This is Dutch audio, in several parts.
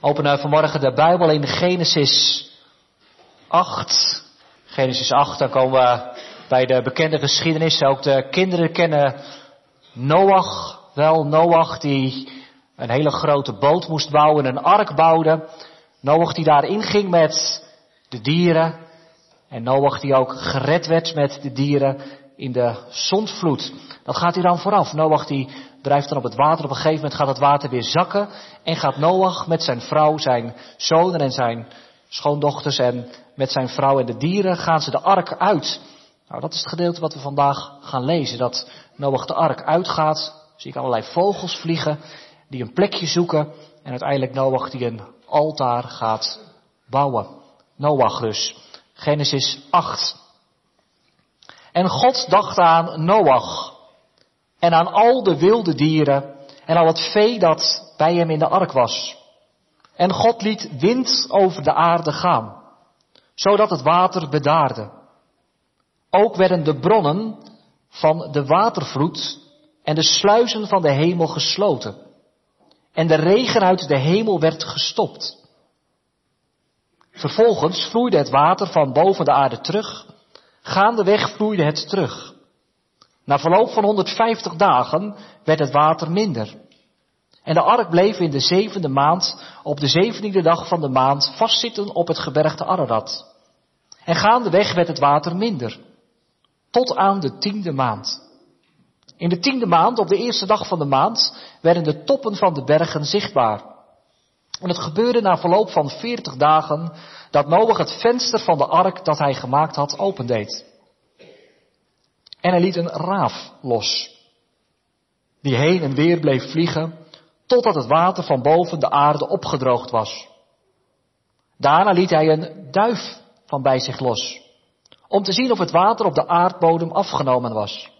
openen vanmorgen de Bijbel in Genesis 8. Genesis 8, dan komen we bij de bekende geschiedenis. Ook de kinderen kennen Noach wel. Noach die een hele grote boot moest bouwen, een ark bouwde. Noach die daarin ging met de dieren. En Noach die ook gered werd met de dieren in de zondvloed. Dat gaat hier dan vooraf. Noach die drijft dan op het water. Op een gegeven moment gaat het water weer zakken. En gaat Noach met zijn vrouw, zijn zonen en zijn schoondochters en met zijn vrouw en de dieren gaan ze de ark uit. Nou, dat is het gedeelte wat we vandaag gaan lezen. Dat Noach de ark uitgaat. Zie ik allerlei vogels vliegen die een plekje zoeken. En uiteindelijk Noach die een altaar gaat bouwen. Noach dus. Genesis 8. En God dacht aan Noach en aan al de wilde dieren en al het vee dat bij hem in de ark was. En God liet wind over de aarde gaan, zodat het water bedaarde. Ook werden de bronnen van de watervloed en de sluizen van de hemel gesloten. En de regen uit de hemel werd gestopt. Vervolgens vloeide het water van boven de aarde terug. Gaandeweg vloeide het terug. Na verloop van 150 dagen werd het water minder. En de ark bleef in de zevende maand, op de zeventiende dag van de maand, vastzitten op het gebergte Ararat. En gaandeweg werd het water minder. Tot aan de tiende maand. In de tiende maand, op de eerste dag van de maand, werden de toppen van de bergen zichtbaar. En het gebeurde na verloop van veertig dagen dat Noach het venster van de ark dat hij gemaakt had opendeed. En hij liet een raaf los, die heen en weer bleef vliegen, totdat het water van boven de aarde opgedroogd was. Daarna liet hij een duif van bij zich los, om te zien of het water op de aardbodem afgenomen was.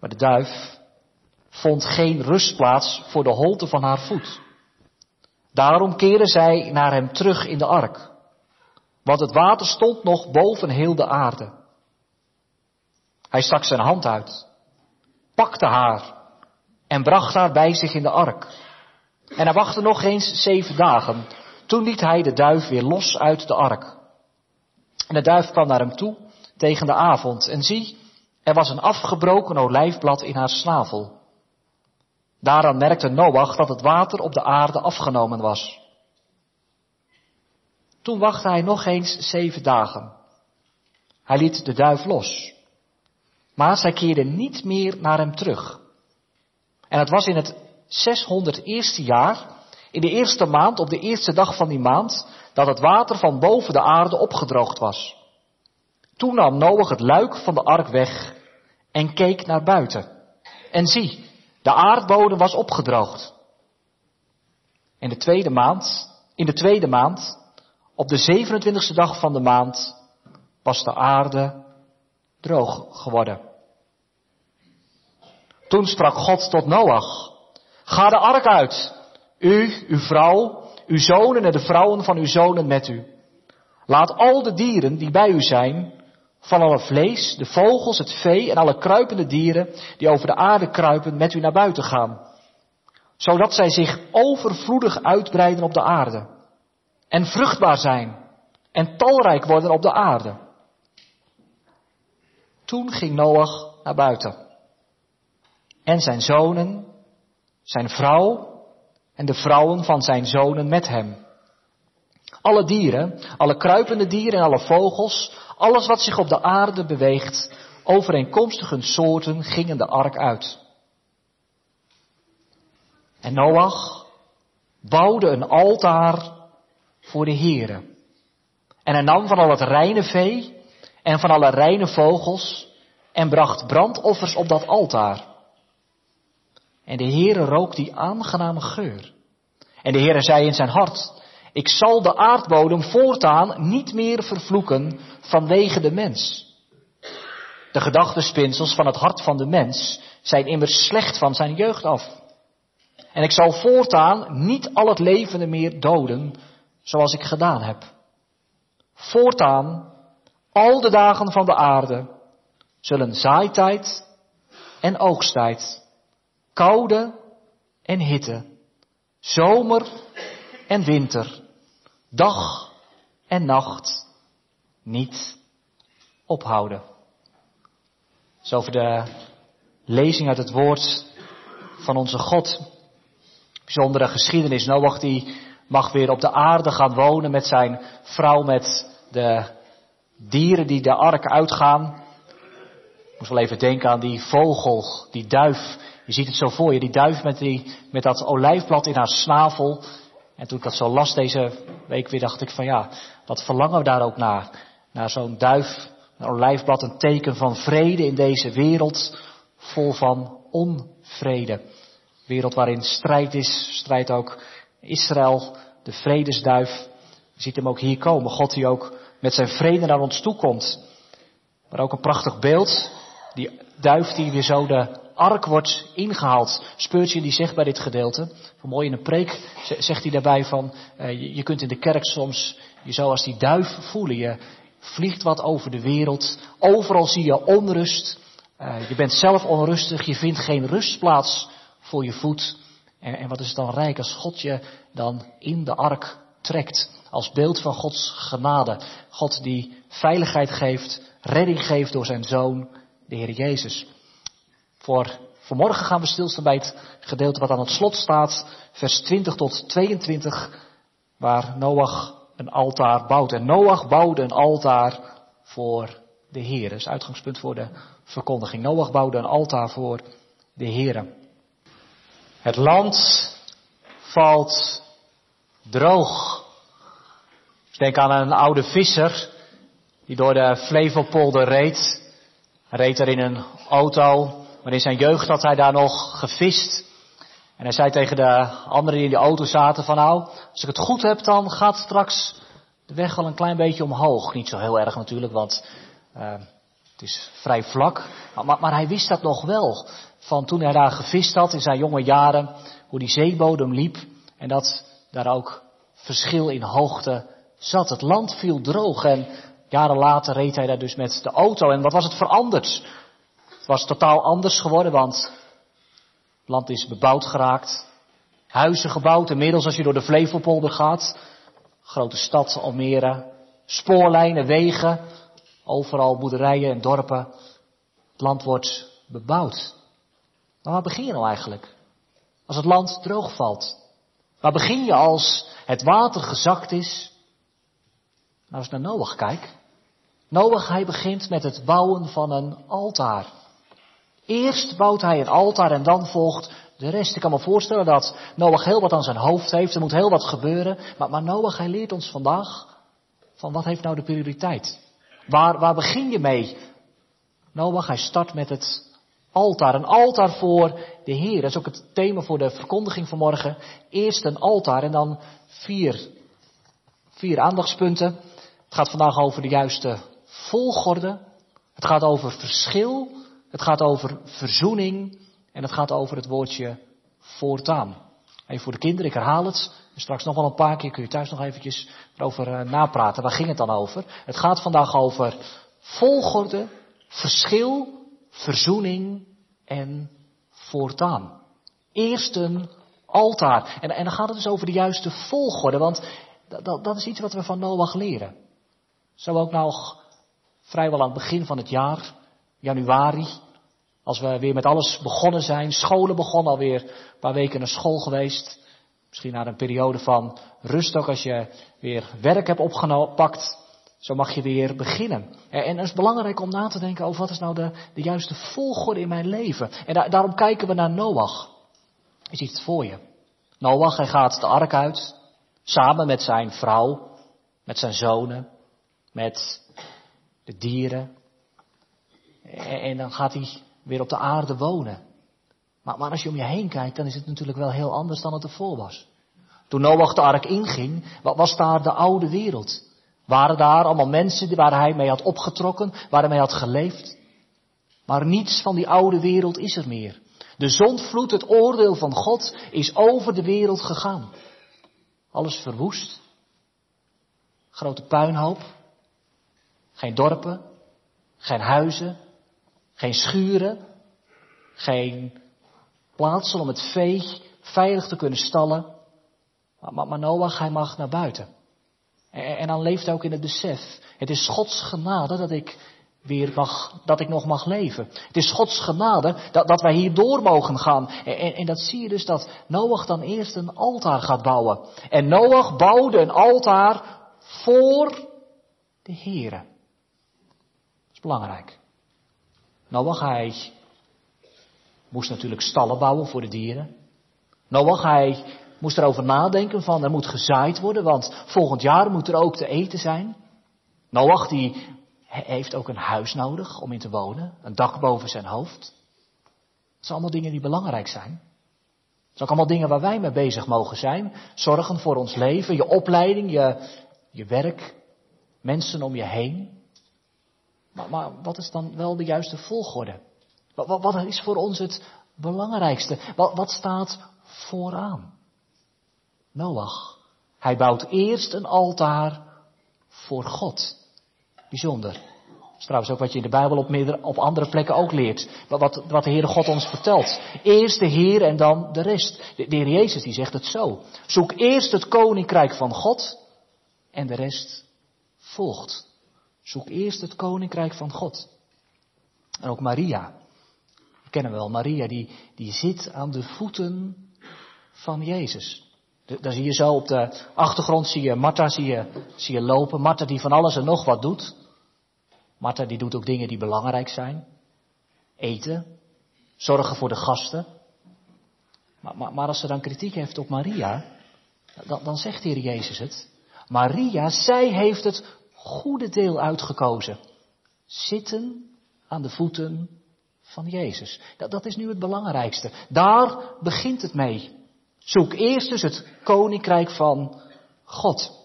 Maar de duif vond geen rustplaats voor de holte van haar voet. Daarom keerde zij naar hem terug in de ark, want het water stond nog boven heel de aarde. Hij stak zijn hand uit, pakte haar en bracht haar bij zich in de ark. En hij wachtte nog eens zeven dagen. Toen liet hij de duif weer los uit de ark. En de duif kwam naar hem toe tegen de avond. En zie, er was een afgebroken olijfblad in haar snavel. Daaraan merkte Noach dat het water op de aarde afgenomen was. Toen wachtte hij nog eens zeven dagen. Hij liet de duif los. Maar zij keerde niet meer naar hem terug. En het was in het 601ste jaar, in de eerste maand, op de eerste dag van die maand, dat het water van boven de aarde opgedroogd was. Toen nam Noach het luik van de ark weg en keek naar buiten. En zie, de aardbodem was opgedroogd. In de tweede maand, in de tweede maand, op de 27e dag van de maand, was de aarde droog geworden. Toen sprak God tot Noach, ga de ark uit, u, uw vrouw, uw zonen en de vrouwen van uw zonen met u. Laat al de dieren die bij u zijn, van alle vlees, de vogels, het vee en alle kruipende dieren die over de aarde kruipen met u naar buiten gaan. Zodat zij zich overvloedig uitbreiden op de aarde. En vruchtbaar zijn. En talrijk worden op de aarde. Toen ging Noach naar buiten. En zijn zonen, zijn vrouw en de vrouwen van zijn zonen met hem. Alle dieren, alle kruipende dieren en alle vogels, alles wat zich op de aarde beweegt, overeenkomstig hun soorten, gingen de ark uit. En Noach bouwde een altaar voor de Here. En hij nam van al het reine vee en van alle reine vogels en bracht brandoffers op dat altaar. En de Heere rook die aangename geur. En de Heere zei in zijn hart, ik zal de aardbodem voortaan niet meer vervloeken vanwege de mens. De gedachtespinsels van het hart van de mens zijn immers slecht van zijn jeugd af. En ik zal voortaan niet al het levende meer doden, zoals ik gedaan heb. Voortaan, al de dagen van de aarde, zullen zaaitijd en oogsttijd, koude en hitte, zomer en winter, dag en nacht niet ophouden. Zo over de lezing uit het woord van onze God. Bijzondere geschiedenis. Noach die mag weer op de aarde gaan wonen met zijn vrouw, met de dieren die de ark uitgaan. Ik moest wel even denken aan die vogel, die duif. Je ziet het zo voor je, die duif met, die, met dat olijfblad in haar snavel. En toen ik dat zo las deze week weer, dacht ik van ja, wat verlangen we daar ook naar? Naar zo'n duif, een olijfblad, een teken van vrede in deze wereld vol van onvrede. Wereld waarin strijd is, strijdt ook Israël, de vredesduif. Je ziet hem ook hier komen. God die ook met zijn vrede naar ons toe komt. Maar ook een prachtig beeld. Die duif die weer zo de ark wordt ingehaald. Speurtje die zegt bij dit gedeelte. Mooi in een preek zegt hij daarbij van. Uh, je kunt in de kerk soms je zo als die duif voelen. Je vliegt wat over de wereld. Overal zie je onrust. Uh, je bent zelf onrustig. Je vindt geen rustplaats voor je voet. En, en wat is het dan rijk als God je dan in de ark trekt. Als beeld van Gods genade. God die veiligheid geeft, redding geeft door zijn zoon, de Heer Jezus. Voor vanmorgen gaan we stilstaan bij het gedeelte wat aan het slot staat, vers 20 tot 22, waar Noach een altaar bouwt. En Noach bouwde een altaar voor de Heer. Dat is uitgangspunt voor de verkondiging. Noach bouwde een altaar voor de Heer. Het land valt droog. Ik denk aan een oude visser die door de Flevopolder reed. Reed er in een auto, maar in zijn jeugd had hij daar nog gevist. En hij zei tegen de anderen die in de auto zaten van nou, als ik het goed heb dan gaat straks de weg wel een klein beetje omhoog. Niet zo heel erg natuurlijk, want uh, het is vrij vlak. Maar, maar, hij wist dat nog wel. Van toen hij daar gevist had in zijn jonge jaren. Hoe die zeebodem liep. En dat daar ook verschil in hoogte zat. Het land viel droog en jaren later reed hij daar dus met de auto. En wat was het veranderd? Was totaal anders geworden, want het land is bebouwd geraakt. Huizen gebouwd, inmiddels als je door de Flevopolder gaat. Grote stad Almere. Spoorlijnen, wegen. Overal boerderijen en dorpen. Het land wordt bebouwd. Maar waar begin je nou eigenlijk? Als het land droog valt. Waar begin je als het water gezakt is? Nou eens naar Noach kijk. Noach hij begint met het bouwen van een altaar. Eerst bouwt hij een altaar en dan volgt de rest. Ik kan me voorstellen dat Noach heel wat aan zijn hoofd heeft. Er moet heel wat gebeuren. Maar, maar Noach hij leert ons vandaag van wat heeft nou de prioriteit? Waar, waar begin je mee? Noach hij start met het altaar. Een altaar voor de Heer. Dat is ook het thema voor de verkondiging vanmorgen. Eerst een altaar en dan vier, vier aandachtspunten. Het gaat vandaag over de juiste volgorde. Het gaat over verschil. Het gaat over verzoening. En het gaat over het woordje voortaan. Even voor de kinderen, ik herhaal het. straks nog wel een paar keer kun je thuis nog eventjes erover uh, napraten. Waar ging het dan over? Het gaat vandaag over volgorde, verschil, verzoening en voortaan. Eerst een altaar. En, en dan gaat het dus over de juiste volgorde, want dat, dat, is iets wat we van Noach leren. Zo ook nog vrijwel aan het begin van het jaar, januari, als we weer met alles begonnen zijn, scholen begonnen, alweer een paar weken naar school geweest. Misschien na een periode van rust ook als je weer werk hebt opgepakt. Zo mag je weer beginnen. En het is belangrijk om na te denken over wat is nou de, de juiste volgorde in mijn leven. En daarom kijken we naar Noach. Ziet het voor je. Noach, hij gaat de ark uit. Samen met zijn vrouw. Met zijn zonen. Met de dieren. En, dan gaat hij weer op de aarde wonen. Maar, maar als je om je heen kijkt, dan is het natuurlijk wel heel anders dan het ervoor was. Toen Noach de ark inging, was daar de oude wereld? Waren daar allemaal mensen waar hij mee had opgetrokken, waar hij mee had geleefd? Maar niets van die oude wereld is er meer. De zondvloed, het oordeel van God, is over de wereld gegaan. Alles verwoest. Grote puinhoop. Geen dorpen. Geen huizen. Geen schuren. Geen plaatsen om het vee veilig te kunnen stallen. Maar, Noach, hij mag naar buiten. En, en dan leeft hij ook in het besef. Het is Gods genade dat ik weer mag, dat ik nog mag leven. Het is Gods genade dat, dat wij hier door mogen gaan. En, en, dat zie je dus dat Noach dan eerst een altaar gaat bouwen. En Noach bouwde een altaar voor de Here. Dat is belangrijk. Noach, hij moest natuurlijk stallen bouwen voor de dieren. Noach, hij moest erover nadenken van er moet gezaaid worden, want volgend jaar moet er ook te eten zijn. Noach die heeft ook een huis nodig om in te wonen, een dak boven zijn hoofd. Dat zijn allemaal dingen die belangrijk zijn. Dat zijn ook allemaal dingen waar wij mee bezig mogen zijn. Zorgen voor ons leven, je opleiding, je, je werk, mensen om je heen. Maar, wat is dan wel de juiste volgorde? Wat, wat, wat is voor ons het belangrijkste? Wat, wat staat vooraan? Noach. Hij bouwt eerst een altaar voor God. Bijzonder. Dat is trouwens ook wat je in de Bijbel op, meerdere, op andere plekken ook leert. Wat, wat de Heere God ons vertelt. Eerst de Heer en dan de rest. De, de Heer Jezus die zegt het zo. Zoek eerst het koninkrijk van God en de rest volgt. Zoek eerst het koninkrijk van God. En ook Maria. We kennen wel Maria, die, die zit aan de voeten van Jezus. Daar zie je zo op de achtergrond, zie je Martha zie je, zie je lopen. Martha die van alles en nog wat doet. Martha die doet ook dingen die belangrijk zijn. Eten, zorgen voor de gasten. Maar, maar, maar als ze dan kritiek heeft op Maria, dan, dan zegt de Heer Jezus het. Maria, zij heeft het goede deel uitgekozen. Zitten aan de voeten van Jezus. Dat, dat is nu het belangrijkste. Daar begint het mee. Zoek eerst dus het koninkrijk van God.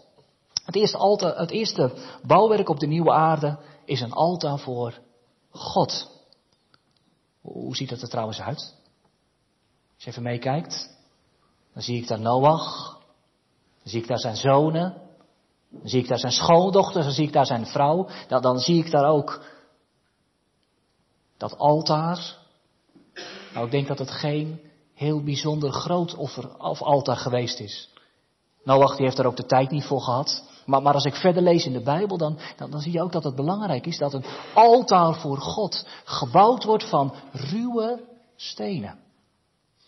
Het eerste, altaar, het eerste bouwwerk op de nieuwe aarde is een altaar voor God. Hoe ziet dat er trouwens uit? Als je even meekijkt, dan zie ik daar Noach, dan zie ik daar zijn zonen, zie ik daar zijn schoondochter, dan zie ik daar zijn vrouw, dan, dan zie ik daar ook dat altaar. Nou, ik denk dat het geen heel bijzonder groot offer of altaar geweest is. Noach die heeft daar ook de tijd niet voor gehad. Maar, maar als ik verder lees in de Bijbel, dan, dan, dan zie je ook dat het belangrijk is dat een altaar voor God gebouwd wordt van ruwe stenen.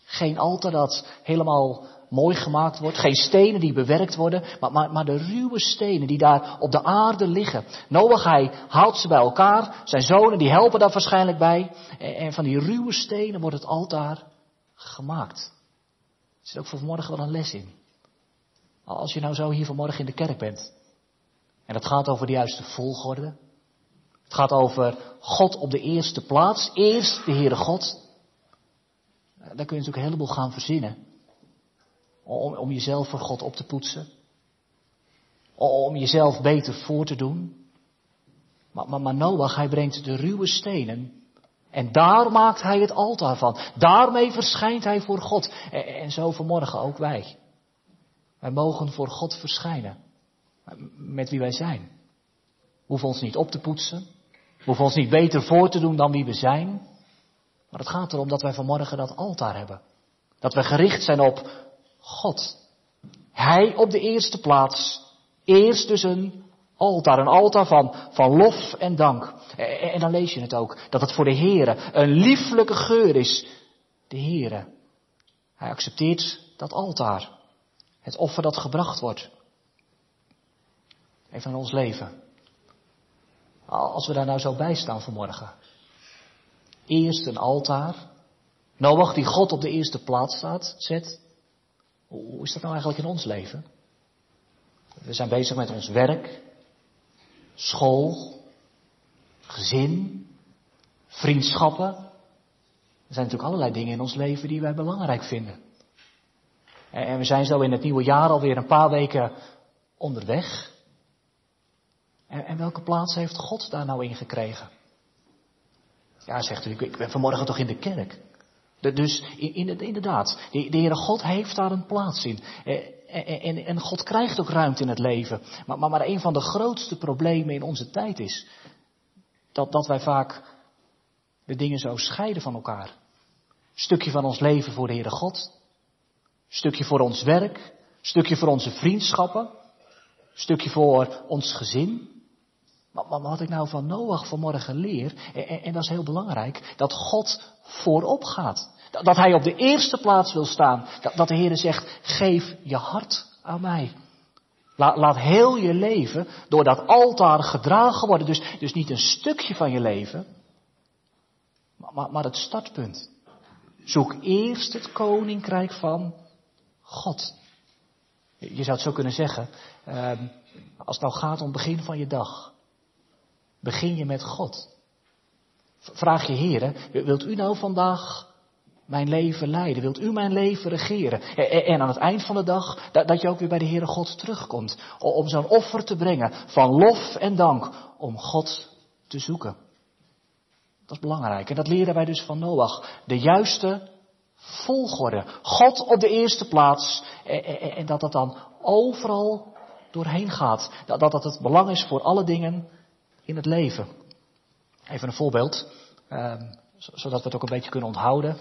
Geen altaar dat helemaal mooi gemaakt wordt. Geen stenen die bewerkt worden, maar, maar, maar de ruwe stenen die daar op de aarde liggen. Noach hij haalt ze bij elkaar. Zijn zonen die helpen daar waarschijnlijk bij. En, en van die ruwe stenen wordt het altaar gemaakt. Er zit ook voor vanmorgen wel een les in. Als je nou zo hier vanmorgen in de kerk bent. En het gaat over de juiste volgorde. Het gaat over God op de eerste plaats. Eerst de Heere God. Daar kun je natuurlijk een heleboel gaan verzinnen. Om, om jezelf voor God op te poetsen. Om jezelf beter voor te doen. Maar, maar, maar Noach, hij brengt de ruwe stenen en daar maakt hij het altaar van. Daarmee verschijnt hij voor God. En zo vanmorgen ook wij. Wij mogen voor God verschijnen. Met wie wij zijn. We hoeven ons niet op te poetsen. We hoeven ons niet beter voor te doen dan wie we zijn. Maar het gaat erom dat wij vanmorgen dat altaar hebben. Dat we gericht zijn op God. Hij op de eerste plaats. Eerst dus een altaar. Een altaar van, van lof en dank. En dan lees je het ook, dat het voor de Heere een lieflijke geur is. De Heere. Hij accepteert dat altaar. Het offer dat gebracht wordt. Even in ons leven. Als we daar nou zo bij staan vanmorgen. Eerst een altaar. Noach die God op de eerste plaats staat, zet. Hoe is dat nou eigenlijk in ons leven? We zijn bezig met ons werk, school, gezin, vriendschappen. Er zijn natuurlijk allerlei dingen in ons leven die wij belangrijk vinden. En we zijn zo in het nieuwe jaar alweer een paar weken onderweg. En, welke plaats heeft God daar nou in gekregen? Ja, zegt u, ik ben vanmorgen toch in de kerk. Dus inderdaad, de, Heere God heeft daar een plaats in. En, en, God krijgt ook ruimte in het leven. Maar, maar, maar een van de grootste problemen in onze tijd is dat, dat wij vaak de dingen zo scheiden van elkaar. Stukje van ons leven voor de Heere God. Stukje voor ons werk. Stukje voor onze vriendschappen. Stukje voor ons gezin. Maar, maar wat ik nou van Noach vanmorgen leer, en, en, dat is heel belangrijk, dat God voorop gaat. Dat, hij op de eerste plaats wil staan. Dat, de Heer zegt, geef je hart aan mij. Laat, laat heel je leven door dat altaar gedragen worden. Dus, dus niet een stukje van je leven, maar, maar, maar het startpunt. Zoek eerst het koninkrijk van God. Je zou het zo kunnen zeggen, ehm, als het nou gaat om het begin van je dag, begin je met God. Vraag je heren, wilt u nou vandaag mijn leven leiden? Wilt u mijn leven regeren? En aan het eind van de dag, dat je ook weer bij de Heere God terugkomt. Om zo'n offer te brengen van lof en dank. Om God te zoeken. Dat is belangrijk. En dat leren wij dus van Noach. De juiste volgorde. God op de eerste plaats. En dat dat dan overal doorheen gaat. Dat dat het belang is voor alle dingen in het leven. Even een voorbeeld. Ehm, zodat we het ook een beetje kunnen onthouden.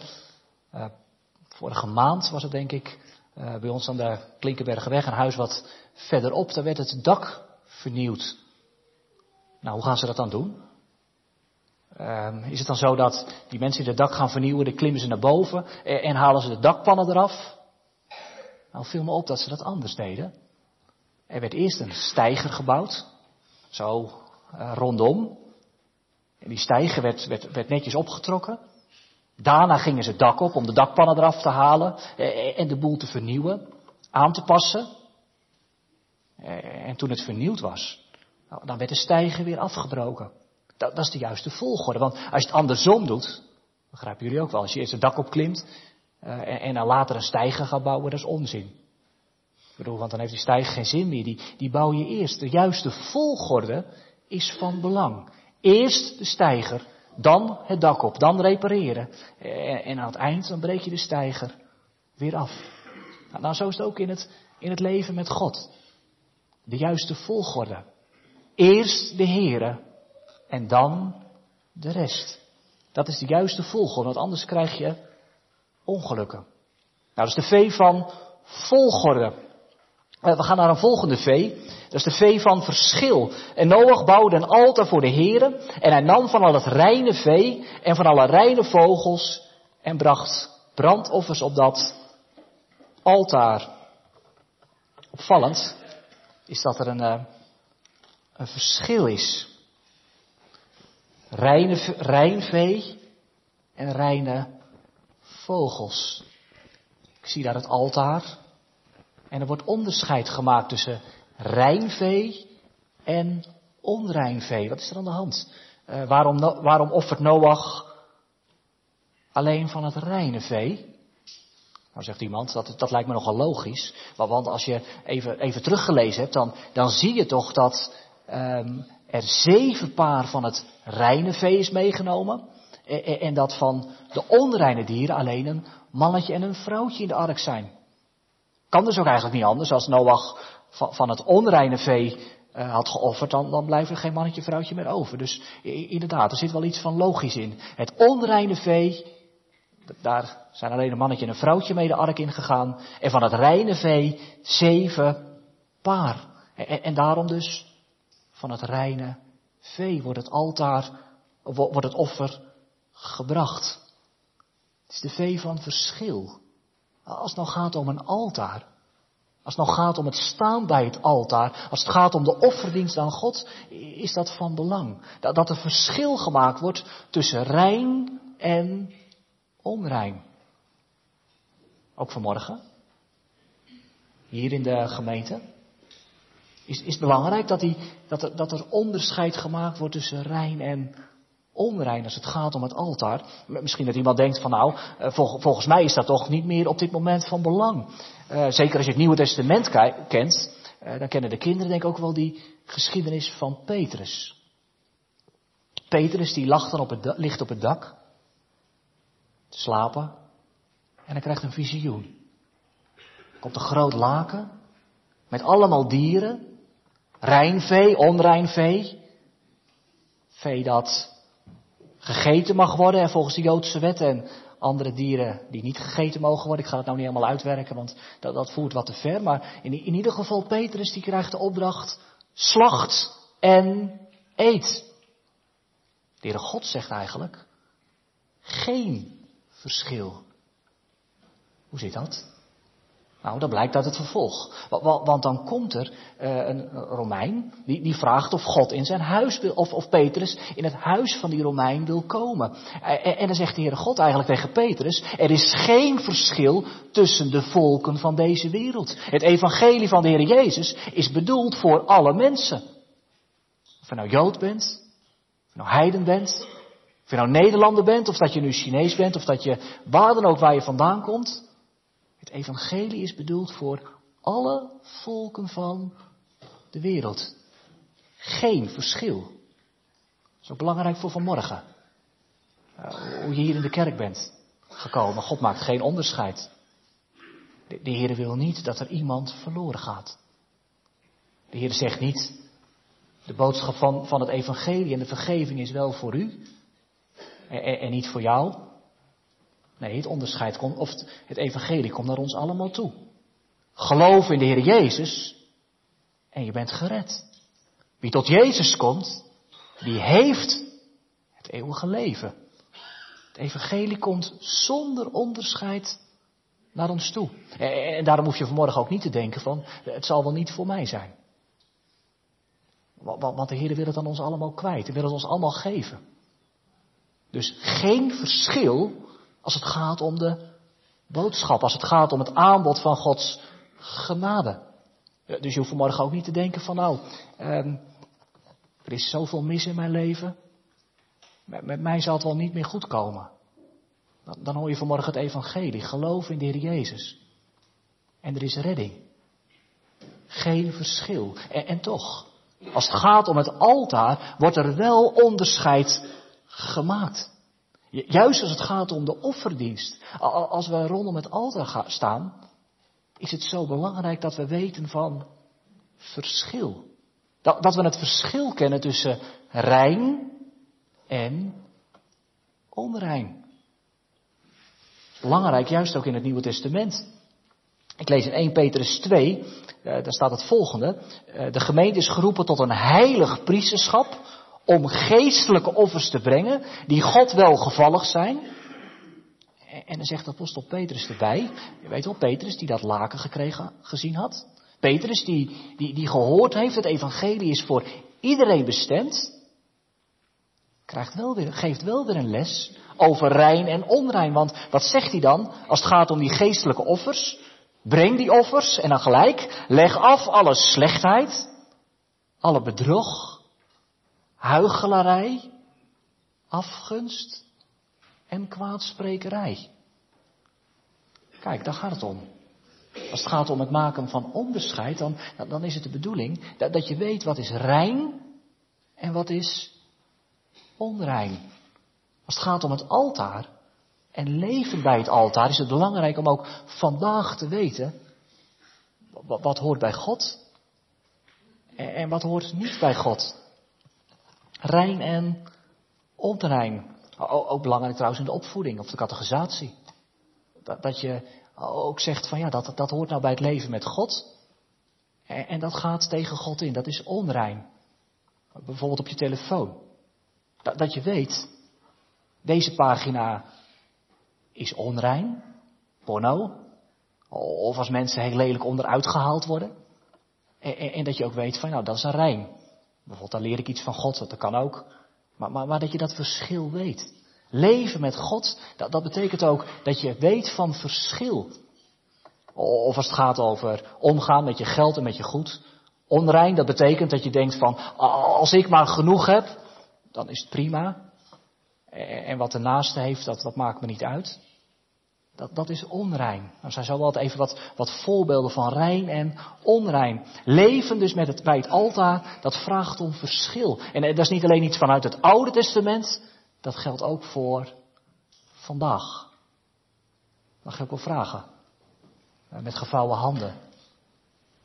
Uh, vorige maand was het denk ik uh, bij ons aan de Klinkenbergenweg, een huis wat verderop, daar werd het dak vernieuwd. Nou, hoe gaan ze dat dan doen? Uh, is het dan zo dat die mensen die het dak gaan vernieuwen, dan klimmen ze naar boven en, en halen ze de dakpannen eraf? Nou, viel me op dat ze dat anders deden. Er werd eerst een steiger gebouwd, zo rondom. En die steiger werd, werd, netjes opgetrokken. Daarna gingen ze het dak op om de dakpannen eraf te halen eh, en de boel te vernieuwen, aan te passen. Eh, en toen het vernieuwd was, nou, dan werd de stijger weer afgebroken. Dat, dat, is de juiste volgorde, want als je het andersom doet, begrijpen jullie ook wel, als je eerst het dak opklimt en, en, dan later een stijger gaat bouwen, dat is onzin. Ik bedoel, want dan heeft die stijger geen zin meer. Die, die bouw je eerst. De juiste volgorde is van belang. Eerst de stijger, dan het dak op, dan repareren. En aan het eind dan breek je de steiger weer af. Nou, nou, zo is het ook in het, in het leven met God. De juiste volgorde. Eerst de Here en dan de rest. Dat is de juiste volgorde, want anders krijg je ongelukken. Nou, dat is de V van volgorde. Eh, we gaan naar een volgende V. Dat is de V van verschil. En Noach bouwde een altaar voor de heren. En hij nam van al het reine vee en van alle reine vogels. En bracht brandoffers op dat altaar. Opvallend is dat er een, uh, een verschil is. Reine, rein vee en reine vogels. Ik zie daar het altaar. En er wordt onderscheid gemaakt tussen rein vee en onrein vee. Wat is er aan de hand? Uh, waarom, waarom offert Noach alleen van het reine vee? Nou zegt iemand, dat, dat lijkt me nogal logisch. Want als je even, even teruggelezen hebt, dan, dan zie je toch dat um, er zeven paar van het reine vee is meegenomen. En, en dat van de onreine dieren alleen een mannetje en een vrouwtje in de ark zijn. Kan dus ook eigenlijk niet anders. Als Noach van, van het onreine vee uh, had geofferd, dan, dan blijft er geen mannetje, vrouwtje meer over. Dus inderdaad, er zit wel iets van logisch in. Het onreine vee, daar zijn alleen een mannetje en een vrouwtje mee de ark ingegaan. En van het reine vee zeven paar. En, en daarom dus, van het reine vee wordt het altaar, wordt het offer gebracht. Het is de vee van verschil. Als het nou gaat om een altaar, als het nou gaat om het staan bij het altaar, als het gaat om de offerdienst aan God, is dat van belang. Dat, er verschil gemaakt wordt tussen rein en onrein. Ook vanmorgen, hier in de gemeente, is, is belangrijk dat, die, dat, er, dat er onderscheid gemaakt wordt tussen rein en onrein als het gaat om het altaar. Misschien dat iemand denkt van nou, eh, volgens mij is dat toch niet meer op dit moment van belang. Uh, zeker als je het Nieuwe Testament kent, uh, dan kennen de kinderen denk ik ook wel die geschiedenis van Petrus. Petrus die lag dan op het, ligt op het dak, te slapen, en hij krijgt een visioen. Komt een groot laken, met allemaal dieren, rein vee, vee, vee dat gegeten mag worden en volgens de Joodse wet en andere dieren die niet gegeten mogen worden. Ik ga het nou niet helemaal uitwerken, want dat, dat voert wat te ver. Maar in, in ieder geval, Petrus die krijgt de opdracht, slacht en eet. De Heere God zegt eigenlijk, geen verschil. Hoe zit dat? Nou, dat blijkt uit het vervolg. Want dan komt er uh, een Romein die, vraagt of God in zijn huis wil, of, Petrus in het huis van die Romein wil komen. En, en dan zegt de Heere God eigenlijk tegen Petrus, er is geen verschil tussen de volken van deze wereld. Het evangelie van de Heer Jezus is bedoeld voor alle mensen. Of je nou Jood bent, of je nou Heiden bent, of je nou Nederlander bent, of dat je nu Chinees bent, of dat je waar dan ook waar je vandaan komt. Het evangelie is bedoeld voor alle volken van de wereld. Geen verschil. Ook belangrijk voor vanmorgen. Uh, hoe je hier in de kerk bent gekomen. God maakt geen onderscheid. De, de Heer wil niet dat er iemand verloren gaat. De Heer zegt niet, de boodschap van, van het evangelie en de vergeving is wel voor u en, en niet voor jou. Nee, het onderscheid komt, of het evangelie komt naar ons allemaal toe. Geloof in de Heer Jezus en je bent gered. Wie tot Jezus komt, die heeft het eeuwige leven. Het evangelie komt zonder onderscheid naar ons toe. En daarom hoef je vanmorgen ook niet te denken van, het zal wel niet voor mij zijn. Want de Heer wil het aan ons allemaal kwijt. Hij wil het ons allemaal geven. Dus geen verschil als het gaat om de boodschap, als het gaat om het aanbod van Gods genade. Dus je hoeft vanmorgen ook niet te denken van nou, um, er is zoveel mis in mijn leven. Met, met, mij zal het wel niet meer goed komen. Dan, dan hoor je vanmorgen het evangelie. Geloof in de Heer Jezus. En er is redding. Geen verschil. En, en toch, als het gaat om het altaar, wordt er wel onderscheid gemaakt. Juist als het gaat om de offerdienst. Als we rondom het altaar staan, is het zo belangrijk dat we weten van verschil. Dat, dat we het verschil kennen tussen rein en onrein. Belangrijk, juist ook in het Nieuwe Testament. Ik lees in 1 Petrus 2, eh, daar staat het volgende. Eh, de gemeente is geroepen tot een heilig priesterschap om geestelijke offers te brengen die God welgevallig zijn. En dan zegt apostel Petrus erbij, je weet wel, Petrus die dat laken gekregen, gezien had. Petrus die, die, die gehoord heeft, het evangelie is voor iedereen bestemd. Krijgt wel weer, geeft wel weer een les over rein en onrein. Want wat zegt hij dan als het gaat om die geestelijke offers? Breng die offers en dan gelijk, leg af alle slechtheid, alle bedrog, huichelarij, afgunst en kwaadsprekerij. Kijk, daar gaat het om. Als het gaat om het maken van onderscheid, dan, dan is het de bedoeling dat, dat je weet wat is rein en wat is onrein. Als het gaat om het altaar en leven bij het altaar, is het belangrijk om ook vandaag te weten wat, wat hoort bij God en, en wat hoort niet bij God rein en onrein. Ook belangrijk trouwens in de opvoeding of de categorisatie. Dat, je ook zegt van ja, dat, dat hoort nou bij het leven met God. En, en dat gaat tegen God in, dat is onrein. Bijvoorbeeld op je telefoon. Dat, dat je weet, deze pagina is onrein, porno. Of als mensen heel lelijk onderuit gehaald worden. En, en, en dat je ook weet van nou, dat is een rein. Bijvoorbeeld, dan leer ik iets van God, dat kan ook. Maar, maar, maar dat je dat verschil weet. Leven met God, dat, dat betekent ook dat je weet van verschil. Of als het gaat over omgaan met je geld en met je goed. Onrein, dat betekent dat je denkt van, als ik maar genoeg heb, dan is het prima. En wat de naaste heeft, dat, dat maakt me niet uit. Dat, dat is onrein. Nou zijn zo wat even wat, wat voorbeelden van rein en onrein. Leven dus met het, bij het altaar, dat vraagt om verschil. En dat is niet alleen iets vanuit het Oude Testament, dat geldt ook voor vandaag. Mag ik ook wel vragen? Eh, met gevouwen handen.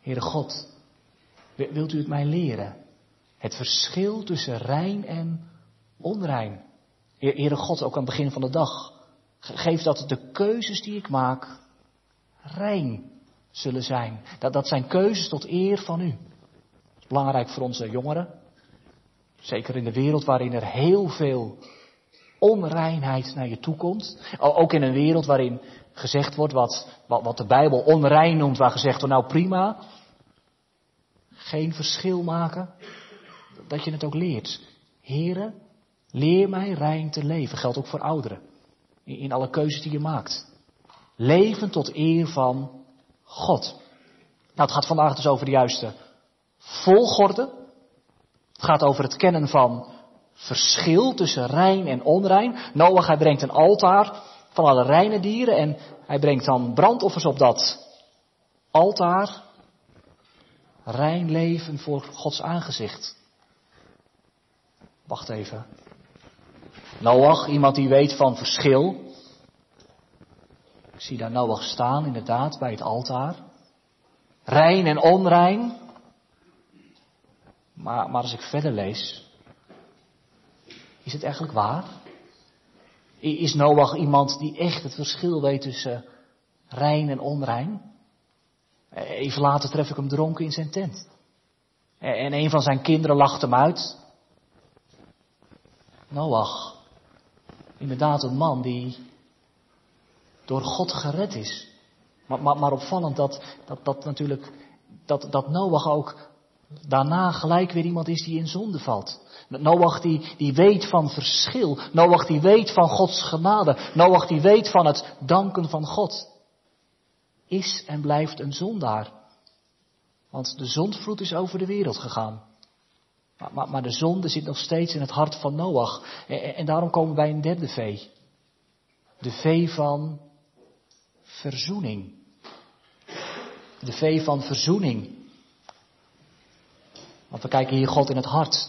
Heere God, wilt u het mij leren? Het verschil tussen rein en onrein. Heere God, ook aan het begin van de dag Geef dat de keuzes die ik maak rein zullen zijn. Dat, dat zijn keuzes tot eer van u. Belangrijk voor onze jongeren. Zeker in de wereld waarin er heel veel onreinheid naar je toe komt. Ook in een wereld waarin gezegd wordt wat, wat, de Bijbel onrein noemt, waar gezegd wordt, nou prima. Geen verschil maken. Dat je het ook leert. Heren, leer mij rein te leven. Geldt ook voor ouderen. In, alle keuzes die je maakt. Leven tot eer van God. Nou, het gaat vandaag dus over de juiste volgorde. Het gaat over het kennen van verschil tussen rein en onrein. Noach, hij brengt een altaar van alle reine dieren en hij brengt dan brandoffers op dat altaar. Rein leven voor Gods aangezicht. Wacht even. Noach, iemand die weet van verschil. Ik zie daar Noach staan, inderdaad, bij het altaar. Rein en onrein. Maar, maar als ik verder lees, is het eigenlijk waar? Is Noach iemand die echt het verschil weet tussen rein en onrein? Even later tref ik hem dronken in zijn tent. En een van zijn kinderen lacht hem uit. Noach, inderdaad een man die door God gered is. Maar, maar, maar opvallend dat, dat, dat natuurlijk, dat, dat Noach ook daarna gelijk weer iemand is die in zonde valt. Noach die, die weet van verschil. Noach die weet van Gods genade. Noach die weet van het danken van God. Is en blijft een zondaar. Want de zondvloed is over de wereld gegaan. Maar, maar, de zonde zit nog steeds in het hart van Noach. En, en daarom komen we bij een derde vee. De vee van verzoening. De vee van verzoening. Want we kijken hier God in het hart.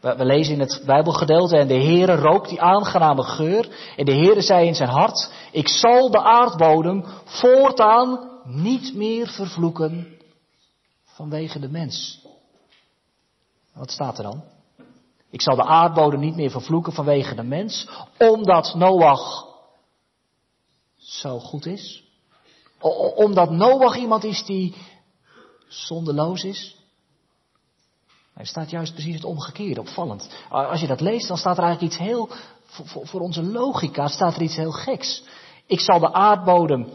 We, lezen in het Bijbelgedeelte en de Heere rook die aangename geur. En de Heere zei in zijn hart, ik zal de aardbodem voortaan niet meer vervloeken vanwege de mens. Wat staat er dan? Ik zal de aardbodem niet meer vervloeken vanwege de mens, omdat Noach zo goed is. Omdat Noach iemand is die zondeloos is. Er staat juist precies het omgekeerde, opvallend. Als je dat leest, dan staat er eigenlijk iets heel, voor, voor onze logica staat er iets heel geks. Ik zal de aardbodem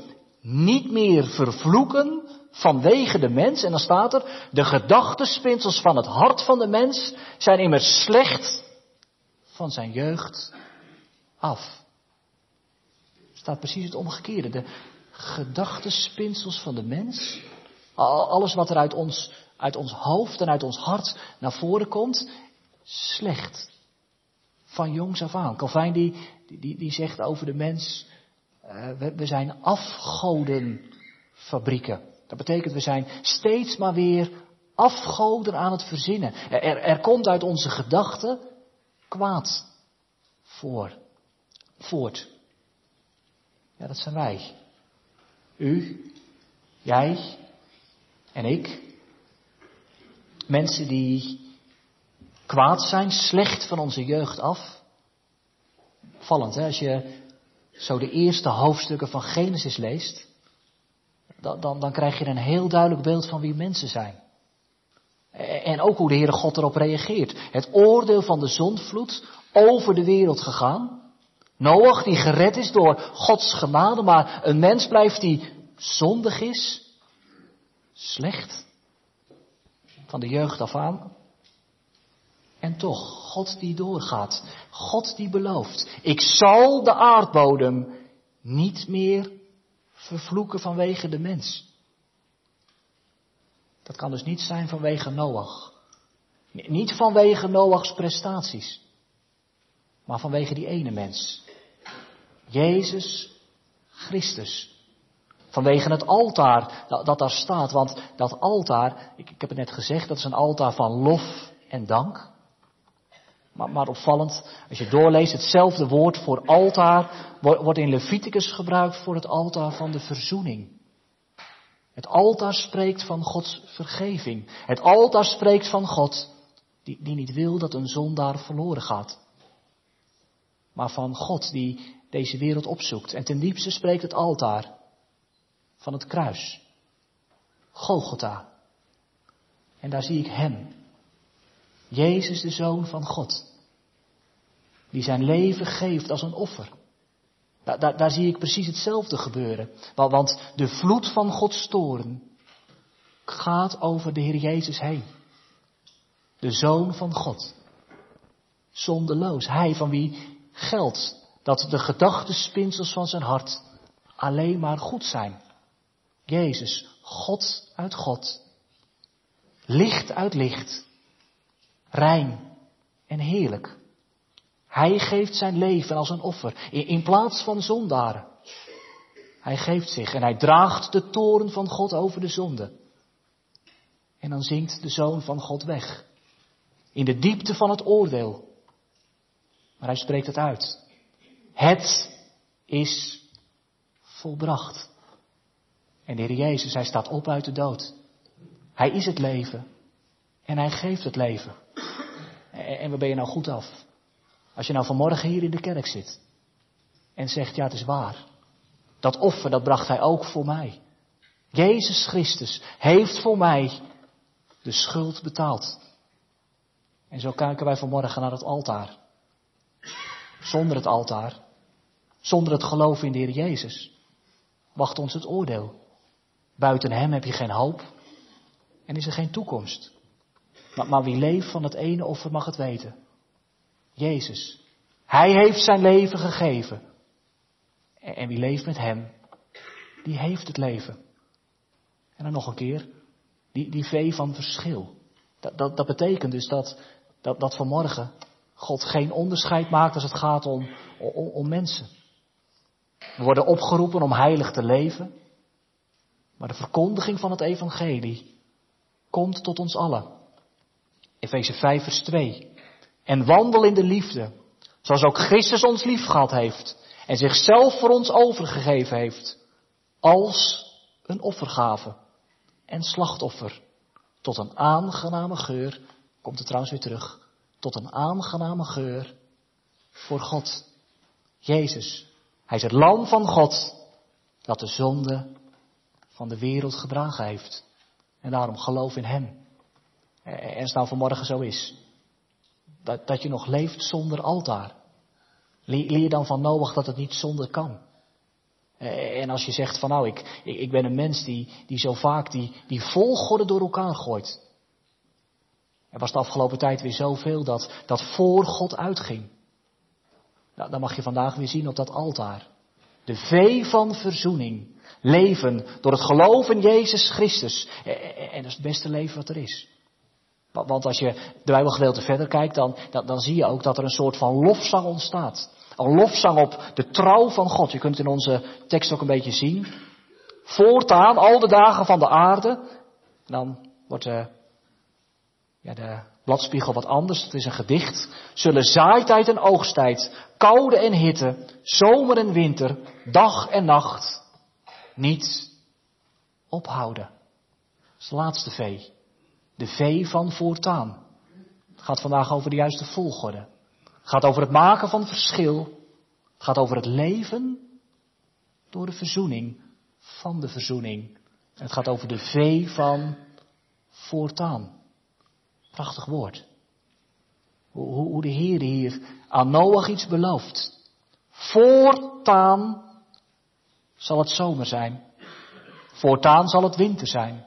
niet meer vervloeken vanwege de mens. En dan staat er, de gedachtespinsels van het hart van de mens zijn immers slecht van zijn jeugd af. Er staat precies het omgekeerde. De gedachtespinsels van de mens, alles wat er uit ons uit ons hoofd en uit ons hart naar voren komt, slecht. Van jongs af aan. Calvijn die, die, die zegt over de mens, we, we zijn afgodenfabrieken. Dat betekent we zijn steeds maar weer afgoden aan het verzinnen. Er, er komt uit onze gedachten kwaad voor, voort. Ja, dat zijn wij. U, jij en ik. Mensen die kwaad zijn, slecht van onze jeugd af. Vallend, hè? Als je zo de eerste hoofdstukken van Genesis leest, dan, dan, dan krijg je een heel duidelijk beeld van wie mensen zijn. En ook hoe de Heere God erop reageert. Het oordeel van de zondvloed over de wereld gegaan. Noach die gered is door Gods genade, maar een mens blijft die zondig is, slecht van de jeugd af aan. En toch, God die doorgaat, God die belooft, ik zal de aardbodem niet meer vervloeken vanwege de mens. Dat kan dus niet zijn vanwege Noach. Niet vanwege Noachs prestaties, maar vanwege die ene mens. Jezus Christus. Vanwege het altaar dat, daar staat. Want dat altaar, ik, heb het net gezegd, dat is een altaar van lof en dank. Maar, opvallend, als je doorleest, hetzelfde woord voor altaar wordt in Leviticus gebruikt voor het altaar van de verzoening. Het altaar spreekt van Gods vergeving. Het altaar spreekt van God die, die niet wil dat een zondaar verloren gaat. Maar van God die, deze wereld opzoekt. En ten diepste spreekt het altaar van het kruis. Golgotha. En daar zie ik Hem. Jezus, de Zoon van God. Die zijn leven geeft als een offer. Daar, daar, daar zie ik precies hetzelfde gebeuren. Want de vloed van Gods toren gaat over de Heer Jezus heen. De Zoon van God. Zondeloos. Hij van wie geldt dat de gedachtespinsels van zijn hart alleen maar goed zijn. Jezus, God uit God. Licht uit licht. Rein en heerlijk. Hij geeft zijn leven als een offer in, in plaats van zondaren. Hij geeft zich en hij draagt de toren van God over de zonde. En dan zinkt de zoon van God weg. In de diepte van het oordeel. Maar hij spreekt het uit. Het is volbracht. En de Heer Jezus, hij staat op uit de dood. Hij is het leven. En hij geeft het leven. En waar ben je nou goed af? Als je nou vanmorgen hier in de kerk zit. En zegt, ja het is waar. Dat offer, dat bracht hij ook voor mij. Jezus Christus heeft voor mij de schuld betaald. En zo kijken wij vanmorgen naar het altaar. Zonder het altaar, zonder het geloof in de Heer Jezus, wacht ons het oordeel. Buiten Hem heb je geen hoop en is er geen toekomst. Maar, wie leeft van het ene offer mag het weten. Jezus. Hij heeft zijn leven gegeven. En, en wie leeft met Hem, die heeft het leven. En dan nog een keer, die, die vee van verschil. Dat, dat, dat betekent dus dat, dat, dat vanmorgen God geen onderscheid maakt als het gaat om, om, om mensen. We worden opgeroepen om heilig te leven. Maar de verkondiging van het evangelie komt tot ons allen. Efeze 5 vers 2. En wandel in de liefde, zoals ook Christus ons lief gehad heeft en zichzelf voor ons overgegeven heeft, als een offergave en slachtoffer, tot een aangename geur, komt het trouwens weer terug, tot een aangename geur voor God. Jezus, Hij is het lam van God dat de zonde van de wereld gedragen heeft. En daarom geloof in Hem. En als nou vanmorgen zo is, dat, dat je nog leeft zonder altaar. Leer dan van Noach dat het niet zonder kan. En als je zegt van nou, ik, ik ben een mens die, die zo vaak die, die volgorde door elkaar gooit. Er was de afgelopen tijd weer zoveel dat, dat voor God uitging. Nou, dan mag je vandaag weer zien op dat altaar. De vee van verzoening. Leven door het geloof in Jezus Christus. En dat is het beste leven wat er is. Want als je de Bijbelgedeelte verder kijkt, dan, dan, zie je ook dat er een soort van lofzang ontstaat. Een lofzang op de trouw van God. Je kunt in onze tekst ook een beetje zien. Voortaan, al de dagen van de aarde. Dan wordt de, ja, de bladspiegel wat anders. Het is een gedicht. Zullen zaaitijd en oogsttijd, koude en hitte, zomer en winter, dag en nacht niet ophouden. Dat is de laatste vee. De vee van voortaan. Het gaat vandaag over de juiste volgorde. Het gaat over het maken van verschil. Het gaat over het leven door de verzoening van de verzoening. Het gaat over de vee van voortaan. Prachtig woord. Hoe, de Heer hier aan Noach iets belooft. Voortaan zal het zomer zijn. Voortaan zal het winter zijn.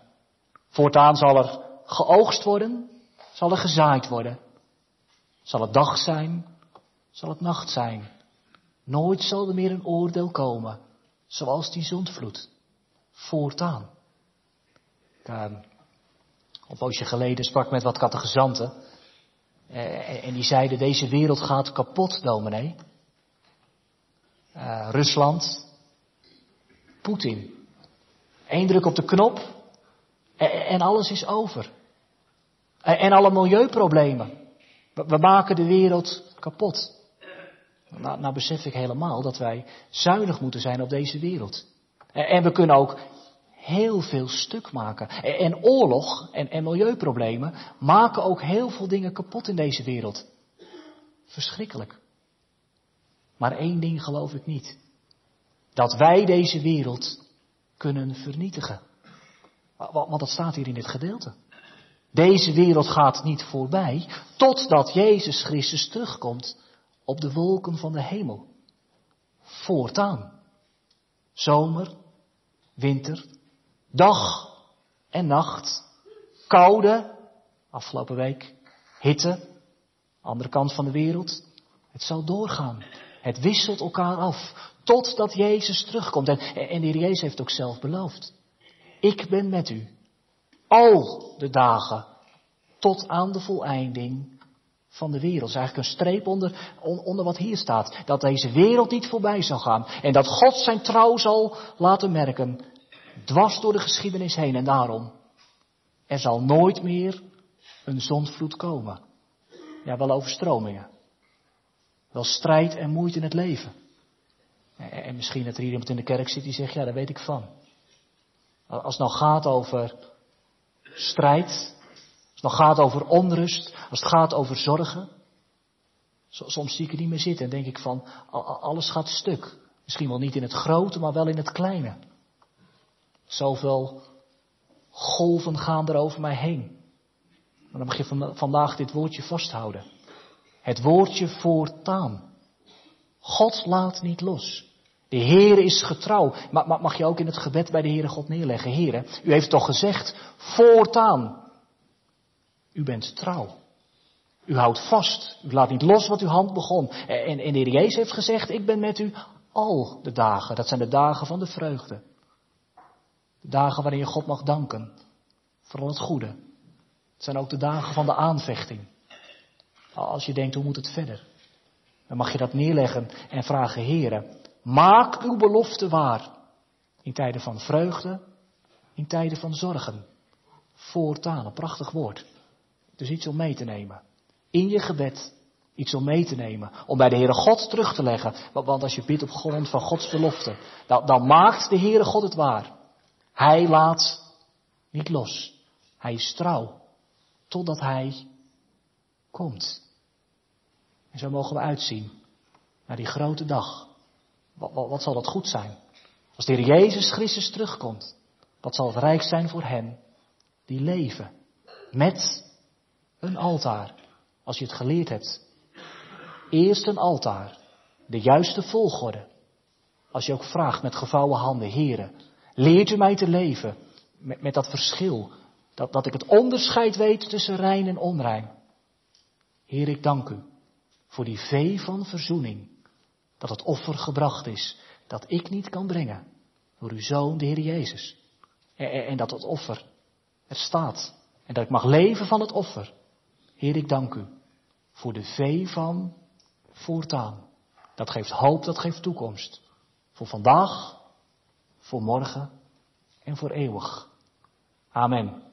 Voortaan zal er geoogst worden, zal er gezaaid worden. Zal het dag zijn, zal het nacht zijn. Nooit zal er meer een oordeel komen, zoals die zondvloed. Voortaan. Ik, uh, een poosje geleden sprak met wat catechizanten. Uh, en die zeiden, deze wereld gaat kapot, dominee. Uh, Rusland, Poetin. Eén druk op de knop en alles is over. En alle milieuproblemen. We maken de wereld kapot. Nou, nou besef ik helemaal dat wij zuinig moeten zijn op deze wereld. En we kunnen ook heel veel stuk maken. En oorlog en, en milieuproblemen maken ook heel veel dingen kapot in deze wereld. Verschrikkelijk. Maar één ding geloof ik niet. Dat wij deze wereld kunnen vernietigen. Want dat staat hier in dit gedeelte. Deze wereld gaat niet voorbij totdat Jezus Christus terugkomt op de wolken van de hemel. Voortaan. Zomer, winter, dag en nacht, koude, afgelopen week, hitte, andere kant van de wereld. Het zal doorgaan. Het wisselt elkaar af totdat Jezus terugkomt. En, en de Heer Jezus heeft ook zelf beloofd. Ik ben met u al de dagen tot aan de voleinding van de wereld. Is eigenlijk een streep onder, onder wat hier staat. Dat deze wereld niet voorbij zal gaan. En dat God zijn trouw zal laten merken. Dwars door de geschiedenis heen. En daarom, er zal nooit meer een zondvloed komen. Ja, wel overstromingen. Wel strijd en moeite in het leven. En misschien dat er hier iemand in de kerk zit die zegt, ja, daar weet ik van. Als het nou gaat over strijd, als het nou gaat over onrust, als het gaat over zorgen. Soms zie ik er niet meer zitten en denk ik van, alles gaat stuk. Misschien wel niet in het grote, maar wel in het kleine. Zoveel golven gaan er over mij heen. Maar dan mag je vandaag dit woordje vasthouden. Het woordje voortaan. God laat niet los. De Heer is getrouw. Maar mag je ook in het gebed bij de Heere God neerleggen. Heere, u heeft toch gezegd, voortaan. U bent trouw. U houdt vast. U laat niet los wat uw hand begon. En, en de Heer Jezus heeft gezegd, ik ben met u al de dagen. Dat zijn de dagen van de vreugde. De dagen waarin je God mag danken. Voor al het goede. Het zijn ook de dagen van de aanvechting. Als je denkt, hoe moet het verder? Dan mag je dat neerleggen en vragen, heren, maak uw belofte waar. In tijden van vreugde, in tijden van zorgen. Voortaan, een prachtig woord. Dus iets om mee te nemen. In je gebed iets om mee te nemen. Om bij de Heere God terug te leggen. Want als je bidt op grond van Gods belofte, dan, dan maakt de Heere God het waar. Hij laat niet los. Hij is trouw. Totdat Hij komt. En zo mogen we uitzien naar die grote dag. Wat, zal dat goed zijn? Als de Heer Jezus Christus terugkomt, wat zal het rijk zijn voor hen die leven met een altaar. Als je het geleerd hebt. Eerst een altaar, de juiste volgorde. Als je ook vraagt met gevouwen handen, heren, leert u mij te leven met, met dat verschil, dat, dat ik het onderscheid weet tussen rein en onrein. Heer, ik dank u voor die vee van verzoening. Dat het offer gebracht is, dat ik niet kan brengen. Door uw zoon, de Heer Jezus. En, en, dat het offer er staat. En dat ik mag leven van het offer. Heer, ik dank u voor de vee van voortaan. Dat geeft hoop, dat geeft toekomst. Voor vandaag, voor morgen en voor eeuwig. Amen.